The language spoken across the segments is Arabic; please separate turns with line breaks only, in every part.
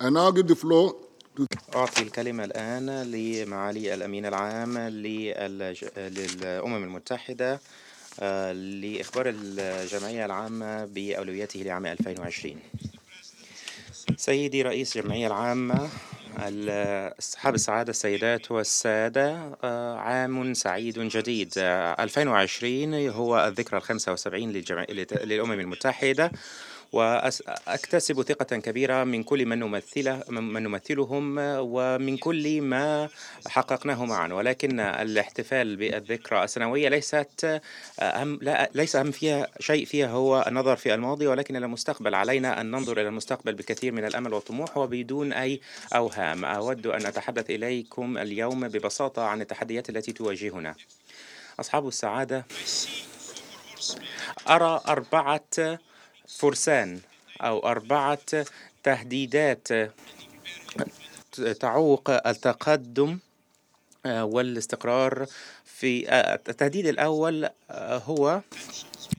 I now give the floor
أعطي الكلمة الآن لمعالي الأمين العام للأمم المتحدة آه، لإخبار الجمعية العامة بأولوياته لعام 2020 سيدي رئيس الجمعية العامة ال- أصحاب السعادة السيدات والسادة آه، عام سعيد جديد. آه، 2020 هو الذكرى للجمع... لت- للأمم المتحدة. وأكتسب ثقة كبيرة من كل من نمثله من نمثلهم ومن كل ما حققناه معا. ولكن الاحتفال بالذكرى السنوية ليست أهم لا ليس أهم فيها شيء فيها هو النظر في الماضي ولكن إلى المستقبل. علينا أن ننظر إلى المستقبل بكثير من الأمل والطموح وبدون أي أوهام. أود أن أتحدث إليكم اليوم ببساطة عن التحديات التي تواجهنا. أصحاب السعادة أرى أربعة فرسان أو أربعة تهديدات تعوق التقدم آه، والاستقرار في آه، التهديد الأول آه، هو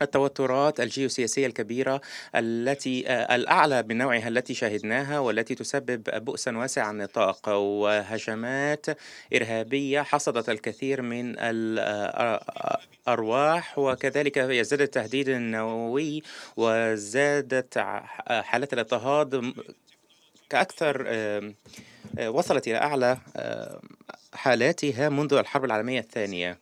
التوترات الجيوسياسية الكبيرة التي آه، الأعلى من نوعها التي شاهدناها والتي تسبب بؤسا واسع النطاق وهجمات إرهابية حصدت الكثير من الأرواح وكذلك يزداد التهديد النووي وزادت حالات الاضطهاد آه، وصلت إلى أعلى آم، حالاتها منذ الحرب العالمية الثانية. آه،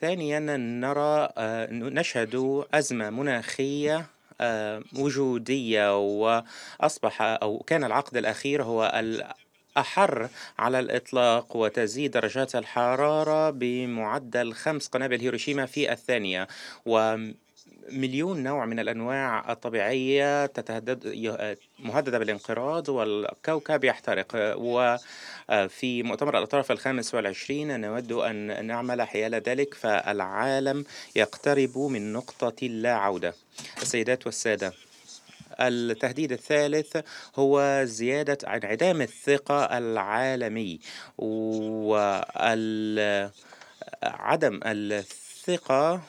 ثانيا نرى آه، نشهد أزمة مناخية آه، وجودية وأصبح أو كان العقد الأخير هو الأحر على الإطلاق وتزيد درجات الحرارة بمعدل خمس قنابل هيروشيما في الثانية و مليون نوع من الأنواع الطبيعية تتهدد مهددة بالانقراض والكوكب يحترق وفي مؤتمر الأطراف الخامس والعشرين نود أن نعمل حيال ذلك فالعالم يقترب من نقطة لا عودة. السيدات والسادة التهديد الثالث هو زيادة انعدام الثقة العالمي وعدم الثقة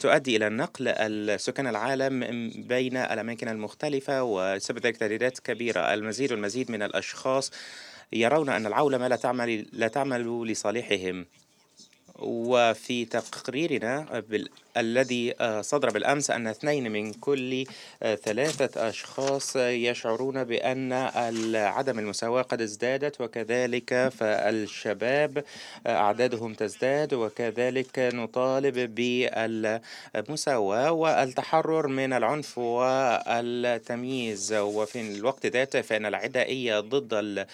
تؤدي إلى نقل السكان العالم بين الأماكن المختلفة وسبب ذلك تهديدات كبيرة. المزيد والمزيد من الأشخاص يرون أن العولمة لا تعمل لا تعمل لصالحهم. وفي تقريرنا بال... الذي آه، صدر بالأمس أن اثنين من كل آه، ثلاثة أشخاص يشعرون بأن عدم المساواة قد ازدادت وكذلك فالشباب آه، أعدادهم تزداد وكذلك نطالب بالمساواة والتحرر من العنف والتمييز. وفي الوقت ذاته فإن العدائية ضد ال-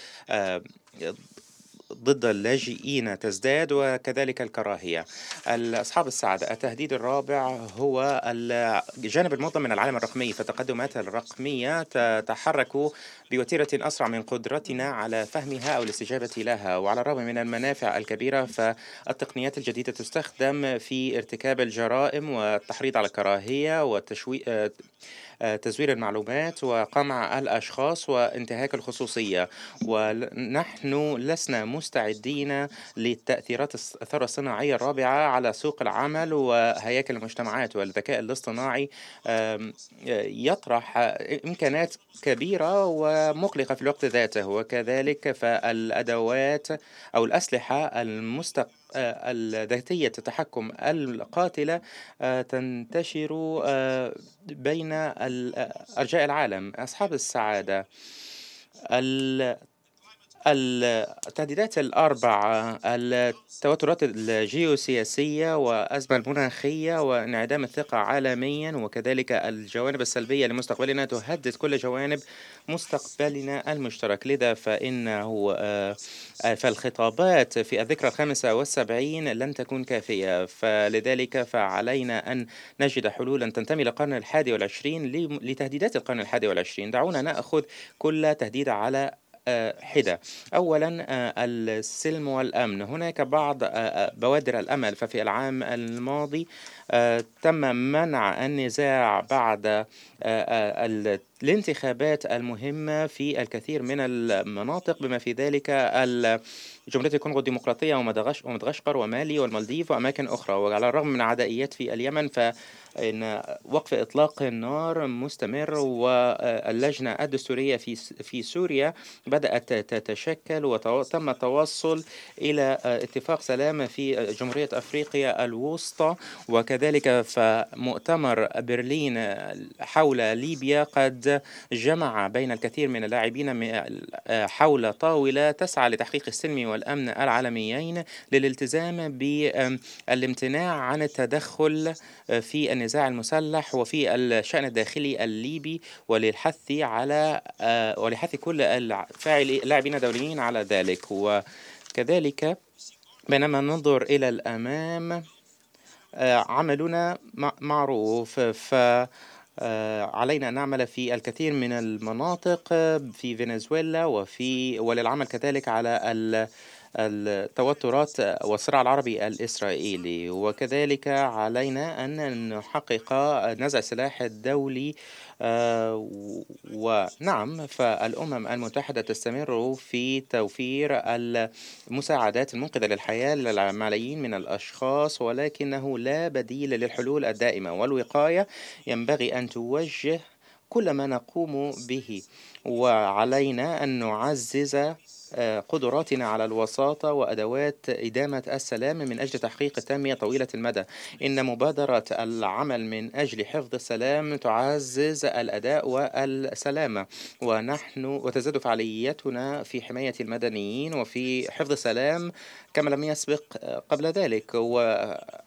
ضد اللاجئين تزداد وكذلك الكراهية. أصحاب السعادة التهديد الرابع هو الجانب المنظم من العالم الرقمي. فالتقدمات الرقمية تتحرك بوتيرة أسرع من قدرتنا على فهمها أو الاستجابة لها. وعلى الرغم من المنافع الكبيرة فالتقنيات الجديدة تستخدم في ارتكاب الجرائم والتحريض على الكراهية وتشويه تزوير المعلومات وقمع الأشخاص وانتهاك الخصوصية. ونحن لسنا مستعدين للتأثيرات الثورة الصناعية الرابعة على سوق العمل وهياكل المجتمعات والذكاء الاصطناعي. يطرح إمكانات كبيرة ومقلقة في الوقت ذاته. وكذلك فالأدوات أو الأسلحة المستق الذاتية التحكم القاتلة آه، تنتشر آه، بين ال- أرجاء العالم أصحاب السعادة ال- التهديدات الأربعة التوترات الجيوسياسية والأزمة المناخية وانعدام الثقة عالميا وكذلك الجوانب السلبية لمستقبلنا تهدد كل جوانب مستقبلنا المشترك. لذا فإنه آه، فالخطابات في الذكرى الخامسة والسبعين لن تكون كافية. فلذلك فعلينا أن نجد حلولا تنتمي للقرن الحادي والعشرين لتهديدات القرن الحادي والعشرين. دعونا نأخذ كل تهديد على حدة. أولا آه، السلم والأمن. هناك بعض آه، آه، بوادر الأمل. ففي العام الماضي آه، تم منع النزاع بعد آه، آه، الانتخابات المهمة في الكثير من المناطق بما في ذلك جمهورية الكونغو الديمقراطية ومدغشقر ومالي والمالديف وأماكن أخرى. وعلى الرغم من عدائيات في اليمن ف ان وقف إطلاق النار مستمر واللجنة الدستورية في في سوريا بدأت تتشكل وتم التوصل إلى اتفاق سلام في جمهورية أفريقيا الوسطى. وكذلك فمؤتمر برلين حول ليبيا قد جمع بين الكثير من اللاعبين حول طاولة تسعى لتحقيق السلم والأمن العالميين للالتزام بالامتناع عن التدخل في النزاع المسلح وفي الشأن الداخلي الليبي وللحث على آه، ولحث كل اللاعبين الدوليين على ذلك. وكذلك بينما ننظر إلى الأمام آه، عملنا معروف. ف علينا أن نعمل في الكثير من المناطق في فنزويلا وفي وللعمل كذلك على التوترات والصراع العربي الإسرائيلي. وكذلك علينا أن نحقق نزع السلاح الدولي آه، ونعم فالأمم المتحدة تستمر في توفير المساعدات المنقذة للحياة للملايين من الأشخاص ولكنه لا بديل للحلول الدائمة. والوقاية ينبغي أن توجه كل ما نقوم به. وعلينا أن نعزز قدراتنا على الوساطة وأدوات إدامة السلام من أجل تحقيق التنمية طويلة المدى. إن مبادرة العمل من أجل حفظ السلام تعزز الأداء والسلامة ونحن وتزداد فعاليتنا في حماية المدنيين وفي حفظ السلام كما لم يسبق قبل ذلك.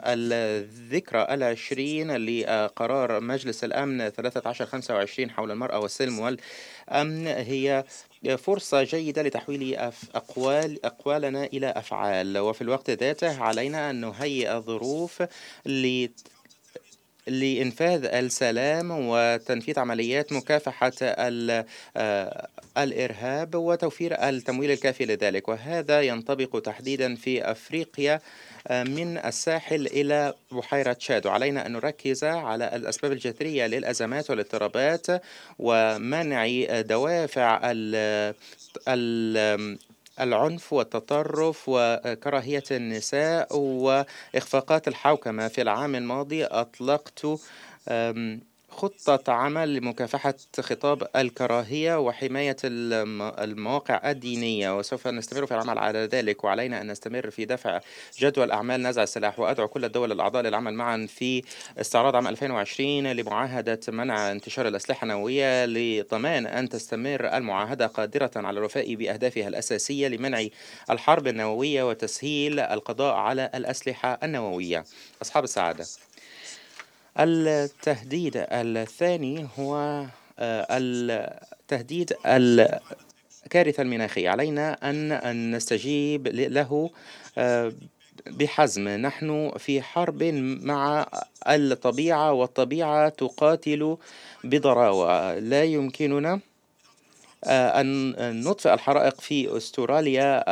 والذكرى العشرين لقرار مجلس الأمن 1325 حول المرأة والسلم والأمن هي فرصة جيدة لتحويل أقوال أقوالنا إلى أفعال. وفي الوقت ذاته علينا أن نهيئ الظروف لإنفاذ السلام وتنفيذ عمليات مكافحة آه، الإرهاب وتوفير التمويل الكافي لذلك. وهذا ينطبق تحديدا في أفريقيا من الساحل إلى بحيرة تشاد وعلينا أن نركز على الأسباب الجذرية للأزمات والاضطرابات ومنع دوافع ال العنف والتطرف وكراهية النساء وإخفاقات الحوكمة. في العام الماضي أطلقت خطة عمل لمكافحة خطاب الكراهية وحماية المواقع الدينية وسوف نستمر في العمل على ذلك وعلينا أن نستمر في دفع جدول أعمال نزع السلاح وأدعو كل الدول الأعضاء للعمل معا في استعراض عام 2020 لمعاهدة منع انتشار الأسلحة النووية لضمان أن تستمر المعاهدة قادرة على الوفاء بأهدافها الأساسية لمنع الحرب النووية وتسهيل القضاء على الأسلحة النووية. أصحاب السعادة. التهديد الثاني هو آه، التهديد الكارثة المناخية. علينا أن نستجيب له آه، بحزم. نحن في حرب مع الطبيعة والطبيعة تقاتل بضراوة. لا يمكننا آه، أن نطفئ الحرائق في أستراليا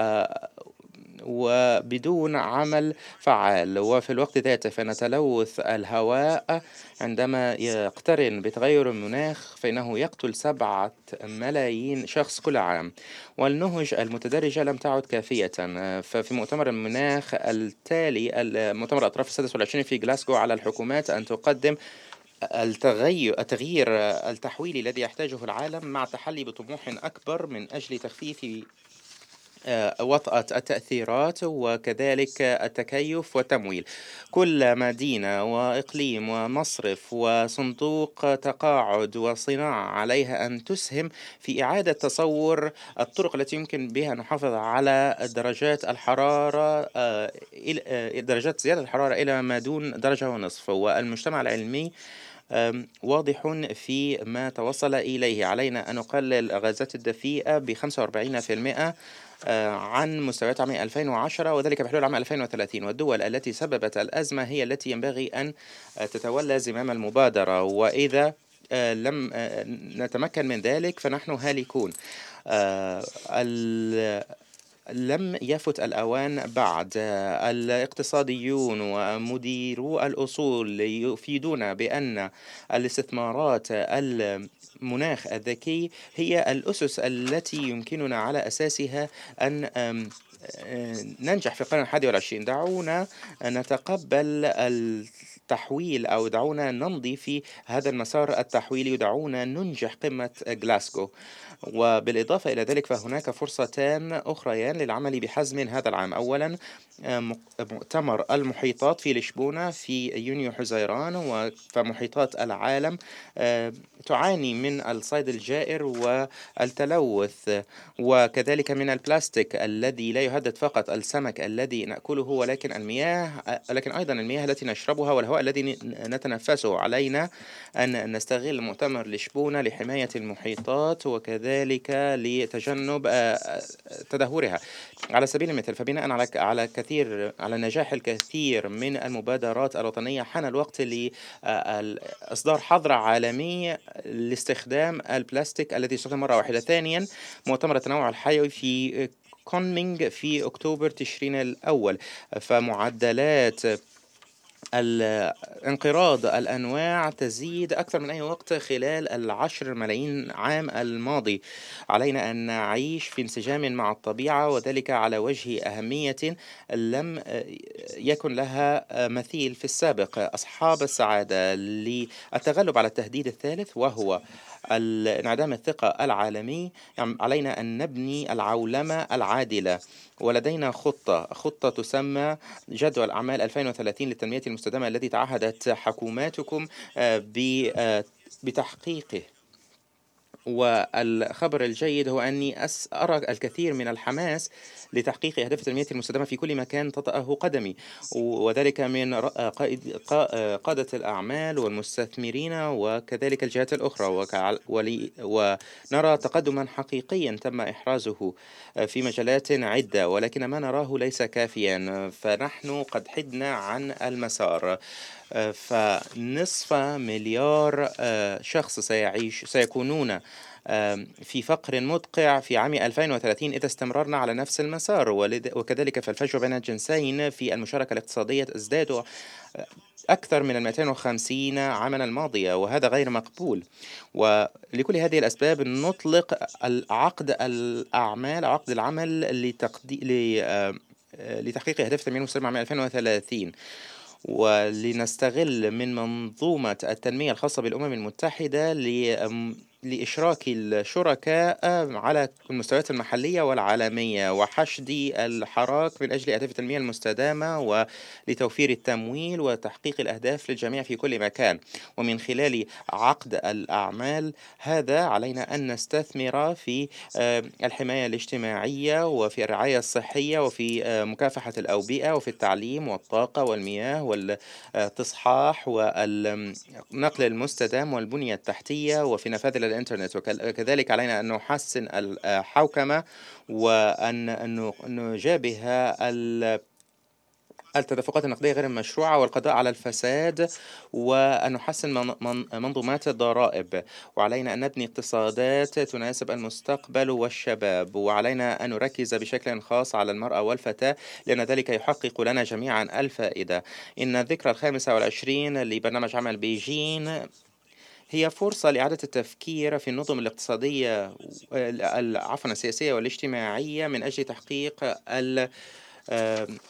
وبدون عمل فعال. وفي الوقت ذاته فإن تلوث الهواء عندما يقترن بتغير المناخ فإنه يقتل سبعة ملايين شخص كل عام. والنهج المتدرجة لم تعد كافية. ففي مؤتمر المناخ التالي مؤتمر الأطراف السادس والعشرين في جلاسكو على الحكومات أن تقدم التغير التغيير التحويلي الذي يحتاجه العالم مع التحلي بطموح أكبر من أجل تخفيف وطأة التأثيرات وكذلك التكيف والتمويل. كل مدينة وإقليم ومصرف وصندوق تقاعد وصناعة عليها أن تسهم في إعادة تصور الطرق التي يمكن بها نحافظ على درجات الحرارة آه، آه، درجات زيادة الحرارة إلى ما دون درجة ونصف. والمجتمع العلمي واضح في ما توصل إليه. علينا أن نقلل الغازات الدفيئة ب 45% آه، عن مستويات عام 2010 وذلك بحلول عام 2030 والدول التي سببت الأزمة هي التي ينبغي أن تتولى زمام المبادرة. وإذا آه، لم آه، نتمكن من ذلك فنحن هالكون. لم يفت الأوان بعد. الاقتصاديون ومديرو الأصول يفيدون بأن الاستثمارات المناخ الذكي هي الأسس التي يمكننا على أساسها أن ننجح في القرن الحادي والعشرين. دعونا نتقبل التحويل أو دعونا نمضي في هذا المسار التحويلي ودعونا ننجح قمة غلاسكو وبالإضافة إلى ذلك فهناك فرصتان أخريان للعمل بحزم هذا العام. أولا مؤتمر المحيطات في لشبونة في يونيو حزيران فمحيطات العالم آه، تعاني من الصيد الجائر والتلوث. وكذلك من البلاستيك الذي لا يهدد فقط السمك الذي نأكله ولكن المياه لكن أيضا المياه التي نشربها والهواء الذي نتنفسه. علينا أن نستغل مؤتمر لشبونة لحماية المحيطات وكذلك لتجنب آه، تدهورها. على سبيل المثال فبناء على على كثير على نجاح الكثير من المبادرات الوطنية حان الوقت لإصدار حظر عالمي لاستخدام البلاستيك الذي يستخدم مرة واحدة. ثانيا مؤتمر التنوع الحيوي في كونمينغ في أكتوبر تشرين الأول. فمعدلات انقراض الأنواع تزيد أكثر من أي وقت خلال العشر ملايين عام الماضي. علينا أن نعيش في انسجام مع الطبيعة وذلك على وجه أهمية لم يكن لها مثيل في السابق. أصحاب السعادة للتغلب على التهديد الثالث وهو انعدام الثقة العالمي يعني علينا أن نبني العولمة العادلة. ولدينا خطة خطة تسمى جدول أعمال 2030 للتنمية المستدامة الذي تعهدت حكوماتكم آه، آه، بتحقيقه. والخبر الجيد هو أني أرى الكثير من الحماس لتحقيق أهداف التنمية المستدامة في كل مكان تطأه قدمي وذلك من قائد قادة الأعمال والمستثمرين وكذلك الجهات الأخرى. ونرى تقدما حقيقيا تم إحرازه في مجالات عدة ولكن ما نراه ليس كافيا. فنحن قد حدنا عن المسار. فنصف مليار آه، شخص سيعيش سيكونون في فقر مدقع في عام 2030 إذا استمررنا على نفس المسار. وكذلك فالفجوة بين الجنسين في المشاركة الاقتصادية تزداد آه، أكثر من 250 عاما الماضية وهذا غير مقبول. ولكل هذه الأسباب نطلق عقد الأعمال عقد العمل لتقدي... آه، لتحقيق أهداف التنمية المستدامة عام 2030 ولنستغل من منظومة التنمية الخاصة بالأمم المتحدة لإشراك الشركاء على المستويات المحلية والعالمية وحشد الحراك من أجل أهداف التنمية المستدامة ولتوفير التمويل وتحقيق الأهداف للجميع في كل مكان. ومن خلال عقد الأعمال هذا علينا أن نستثمر في آه، الحماية الاجتماعية وفي الرعاية الصحية وفي آه، مكافحة الأوبئة وفي التعليم والطاقة والمياه والتصحاح والنقل المستدام والبنية التحتية وفي نفاذ الإنترنت وكذلك علينا أن نحسن الحوكمة وأن نجابه التدفقات النقدية غير المشروعة والقضاء على الفساد وأن نحسن منظومات الضرائب. وعلينا أن نبني اقتصادات تناسب المستقبل والشباب. وعلينا أن نركز بشكل خاص على المرأة والفتاة لأن ذلك يحقق لنا جميعا الفائدة. إن الذكرى الخامسة والعشرين لبرنامج عمل بيجين هي فرصة لإعادة التفكير في النظم الاقتصادية عفوا السياسية والاجتماعية من أجل تحقيق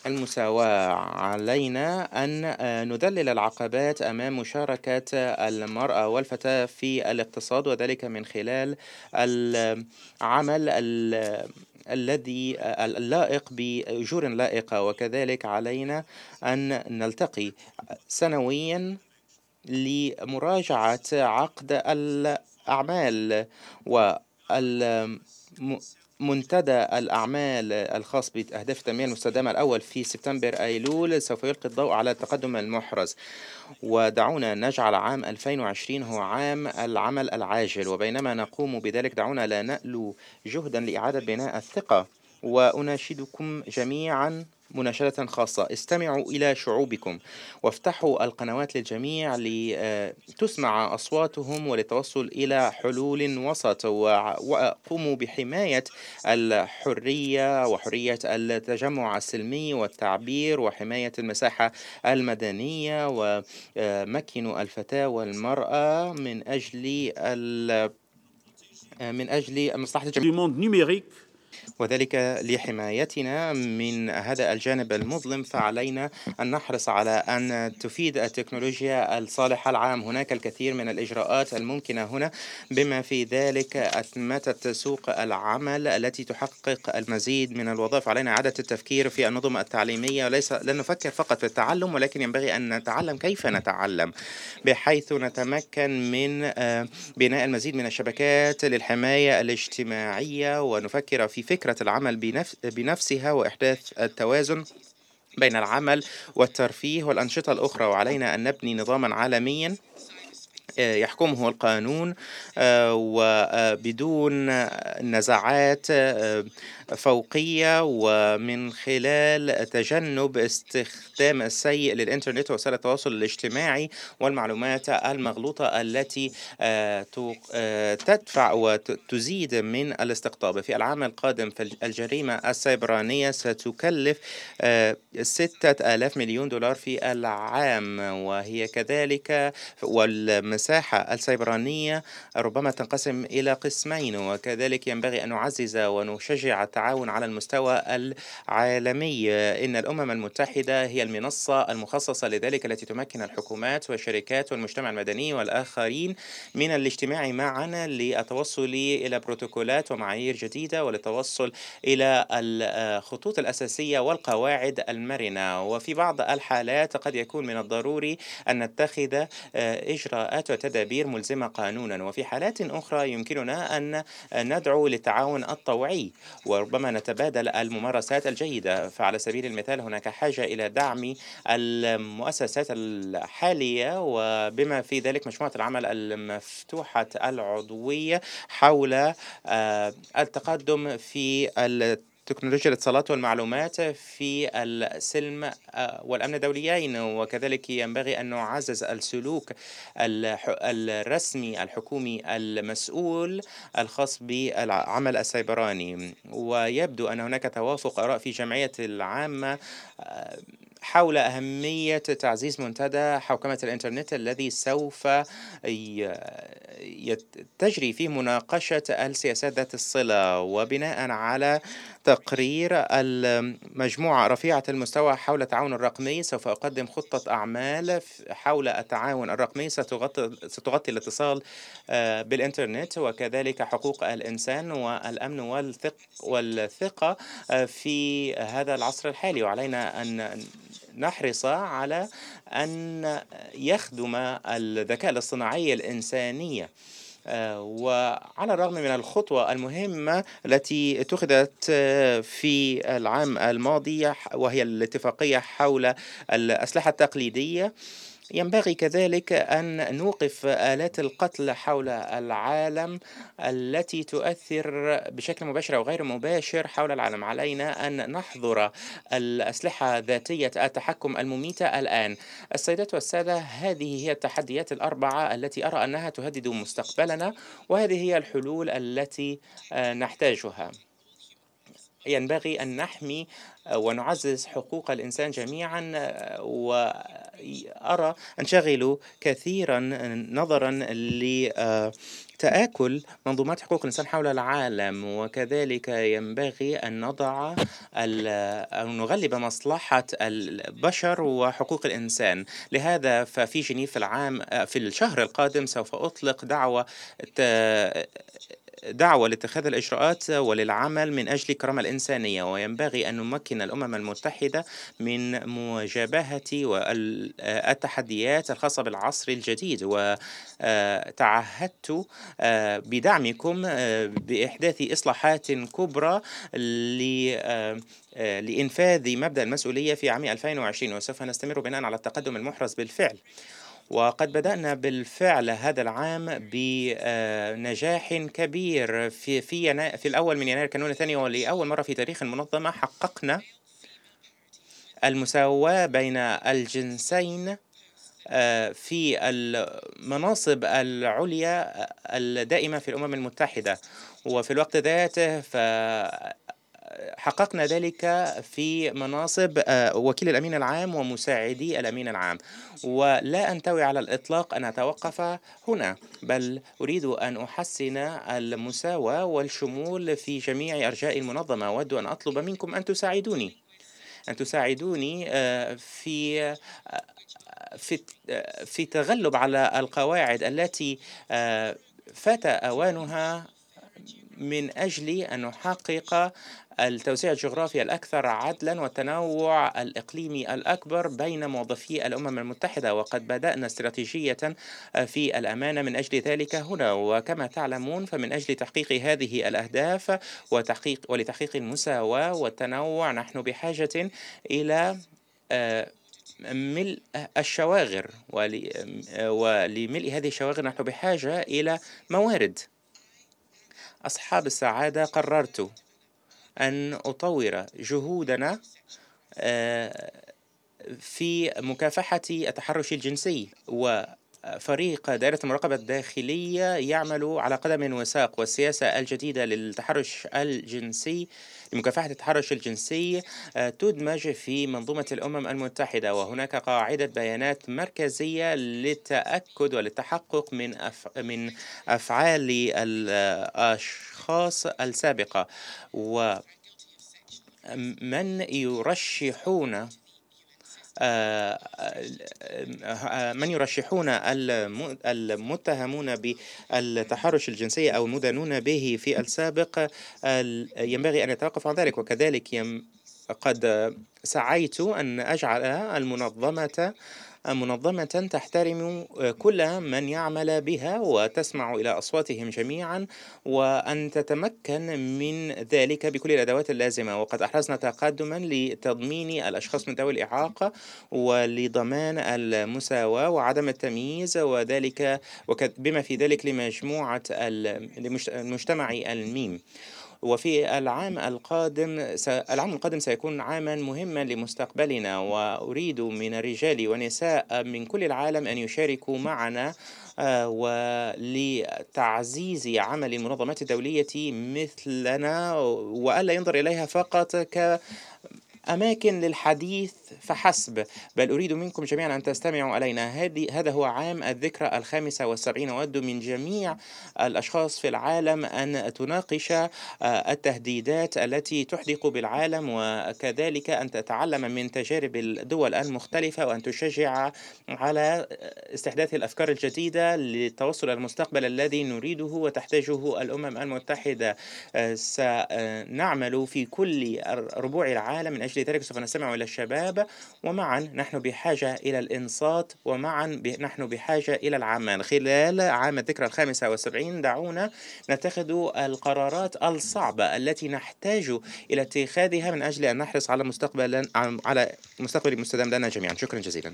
المساواة. علينا أن نذلل العقبات أمام مشاركة المرأة والفتاة في الاقتصاد وذلك من خلال العمل الذي اللائق بأجور لائقة. وكذلك علينا أن نلتقي سنويا لمراجعة عقد الأعمال ومنتدى الأعمال الخاص بأهداف التنمية المستدامة الأول في سبتمبر أيلول سوف يلقي الضوء على التقدم المحرز. ودعونا نجعل عام 2020 هو عام العمل العاجل وبينما نقوم بذلك دعونا لا نألو جهدا لإعادة بناء الثقة. وأناشدكم جميعا مناشدة خاصة. استمعوا إلى شعوبكم وافتحوا القنوات للجميع لتسمع أصواتهم وللتوصل إلى حلول وسط وقوموا بحماية الحرية وحرية التجمع السلمي والتعبير وحماية المساحة المدنية ومكنوا الفتاة والمرأة من أجل من أجل مصلحة الجميع. وذلك لحمايتنا من هذا الجانب المظلم فعلينا أن نحرص على أن تفيد التكنولوجيا الصالحة العام. هناك الكثير من الإجراءات الممكنة هنا بما في ذلك أتمتة سوق العمل التي تحقق المزيد من الوظائف. علينا إعادة التفكير في النظم التعليمية. وليس لن نفكر فقط في التعلم ولكن ينبغي أن نتعلم كيف نتعلم بحيث نتمكن من آه، بناء المزيد من الشبكات للحماية الاجتماعية. ونفكر في فكرة العمل بنفسها وإحداث التوازن بين العمل والترفيه والأنشطة الأخرى. وعلينا أن نبني نظاما عالميا آه، يحكمه القانون آه، وبدون نزاعات آه، فوقية ومن خلال تجنب استخدام السيء للإنترنت وسائل التواصل الاجتماعي والمعلومات المغلوطة التي تدفع وتزيد من الاستقطاب. في العام القادم فالجريمة السيبرانية ستكلف ستة آلاف مليون دولار في العام وهي كذلك والمس المساحة السيبرانية ربما تنقسم إلى قسمين وكذلك ينبغي أن نعزز ونشجع التعاون على المستوى العالمي. إن الأمم المتحدة هي المنصة المخصصة لذلك التي تمكن الحكومات والشركات والمجتمع المدني والآخرين من الاجتماع معا للتوصل إلى بروتوكولات ومعايير جديدة وللتوصل إلى الخطوط الأساسية والقواعد المرنة. وفي بعض الحالات قد يكون من الضروري أن نتخذ إجراءات وتدابير ملزمة قانونا. وفي حالات أخرى يمكننا أن ندعو للتعاون الطوعي. وربما نتبادل الممارسات الجيدة. فعلى سبيل المثال هناك حاجة إلى دعم المؤسسات الحالية وبما في ذلك مجموعة العمل المفتوحة العضوية حول آه، التقدم في تكنولوجيا الاتصالات والمعلومات في السلم آه، والأمن الدوليين وكذلك ينبغي أن نعزز السلوك الرسمي الحكومي المسؤول الخاص بالعمل السيبراني. ويبدو أن هناك توافق آراء في جمعية العامة آه، حول أهمية تعزيز منتدى حوكمة الإنترنت الذي سوف تجري فيه مناقشة السياسات ذات الصلة وبناء على تقرير المجموعة رفيعة المستوى حول التعاون الرقمي سوف أقدم خطة أعمال حول التعاون الرقمي. ستغطي, ستغطي الاتصال آه، بالإنترنت وكذلك حقوق الإنسان والأمن والثق والثقة آه، في هذا العصر الحالي. وعلينا أن نحرص على أن يخدم الذكاء الاصطناعي الإنسانية آه، وعلى الرغم من الخطوة المهمة التي اتخذت في العام الماضي وهي الاتفاقية حول الأسلحة التقليدية ينبغي كذلك أن نوقف آلات القتل حول العالم التي تؤثر بشكل مباشر أو غير مباشر حول العالم. علينا أن نحظر الأسلحة ذاتية التحكم المميتة الآن. السيدات والسادة هذه هي التحديات الأربعة التي أرى أنها تهدد مستقبلنا وهذه هي الحلول التي نحتاجها. ينبغي أن نحمي ونعزز حقوق الإنسان جميعا وأرى أنشغل كثيرا نظرا لتآكل منظومات حقوق الإنسان حول العالم. وكذلك ينبغي أن نضع أو نغلب مصلحة البشر وحقوق الإنسان. لهذا ففي جنيف العام في الشهر القادم سوف أطلق دعوة دعوة لاتخاذ الإجراءات وللعمل من أجل الكرامة الإنسانية وينبغي أن نمكن الأمم المتحدة من مجابهة التحديات الخاصة بالعصر الجديد. وتعهدت آه، بدعمكم آه، بإحداث إصلاحات كبرى آه، لإنفاذ مبدأ المسؤولية في عام 2020 وسوف نستمر بناء على التقدم المحرز بالفعل. وقد بدأنا بالفعل هذا العام بنجاح كبير. في في في الأول من يناير كانون الثاني ولأول مرة في تاريخ المنظمة حققنا المساواة بين الجنسين آه، في المناصب العليا الدائمة في الأمم المتحدة. وفي الوقت ذاته ف حققنا ذلك في مناصب آه، وكيل الأمين العام ومساعدي الأمين العام. ولا أنتوي على الإطلاق أن أتوقف هنا بل أريد أن أحسن المساواة والشمول في جميع أرجاء المنظمة. أود أن أطلب منكم أن تساعدوني. أن تساعدوني آه، في آه، في في تغلب على القواعد التي فات أوانها من أجل أن نحقق التوزيع الجغرافي الأكثر عدلا والتنوع الإقليمي الأكبر بين موظفي الأمم المتحدة وقد بدأنا استراتيجية في الأمانة من أجل ذلك هنا. وكما تعلمون فمن أجل تحقيق هذه الأهداف وتحقيق ولتحقيق المساواة والتنوع نحن بحاجة إلى آه، ملء الشواغر. ولملء هذه الشواغر نحن بحاجة إلى موارد. أصحاب السعادة قررت أن أطور جهودنا آه، في مكافحة التحرش الجنسي وفريق دائرة المراقبة الداخلية يعمل على قدم وساق والسياسة الجديدة للتحرش الجنسي لمكافحة التحرش الجنسي آه، تدمج في منظومة الأمم المتحدة. وهناك قاعدة بيانات مركزية للتأكد وللتحقق من أف... من أفعال الأشخاص السابقة. ومن يرشحون آه، من يرشحون المتهمون بالتحرش الجنسي أو المدانون به في السابق ينبغي أن يتوقف عن ذلك. وكذلك قد سعيت أن أجعل المنظمة منظمة تحترم كل من يعمل بها وتسمع إلى أصواتهم جميعا وأن تتمكن من ذلك بكل الأدوات اللازمة. وقد أحرزنا تقدما لتضمين الأشخاص من ذوي الإعاقة ولضمان المساواة وعدم التمييز وذلك بما في ذلك لمجموعة المجتمع الميم. وفي العام القادم العام القادم سيكون عاما مهما لمستقبلنا وأريد من الرجال والنساء من كل العالم أن يشاركوا معنا آه، ولتعزيز عمل المنظمات الدولية مثلنا وألا ينظر إليها فقط ك أماكن للحديث فحسب. بل أريد منكم جميعا أن تستمعوا علينا هذه هذا هو عام الذكرى الخامسة والسبعين أود من جميع الأشخاص في العالم أن تناقش آه، التهديدات التي تحدق بالعالم وكذلك أن تتعلم من تجارب الدول المختلفة وأن تشجع على استحداث الأفكار الجديدة للتوصل المستقبل الذي نريده وتحتاجه الأمم المتحدة. آه، سنعمل في كل ربوع العالم من أجل ذلك سوف نستمع إلى الشباب ومعا نحن بحاجة إلى الإنصات ومعا نحن بحاجة إلى العمل. خلال عام الذكرى الخامسة والسبعين دعونا نتخذ القرارات الصعبة التي نحتاج إلى اتخاذها من أجل أن نحرص على مستقبل على مستقبل مستدام لنا جميعا. شكرا جزيلا.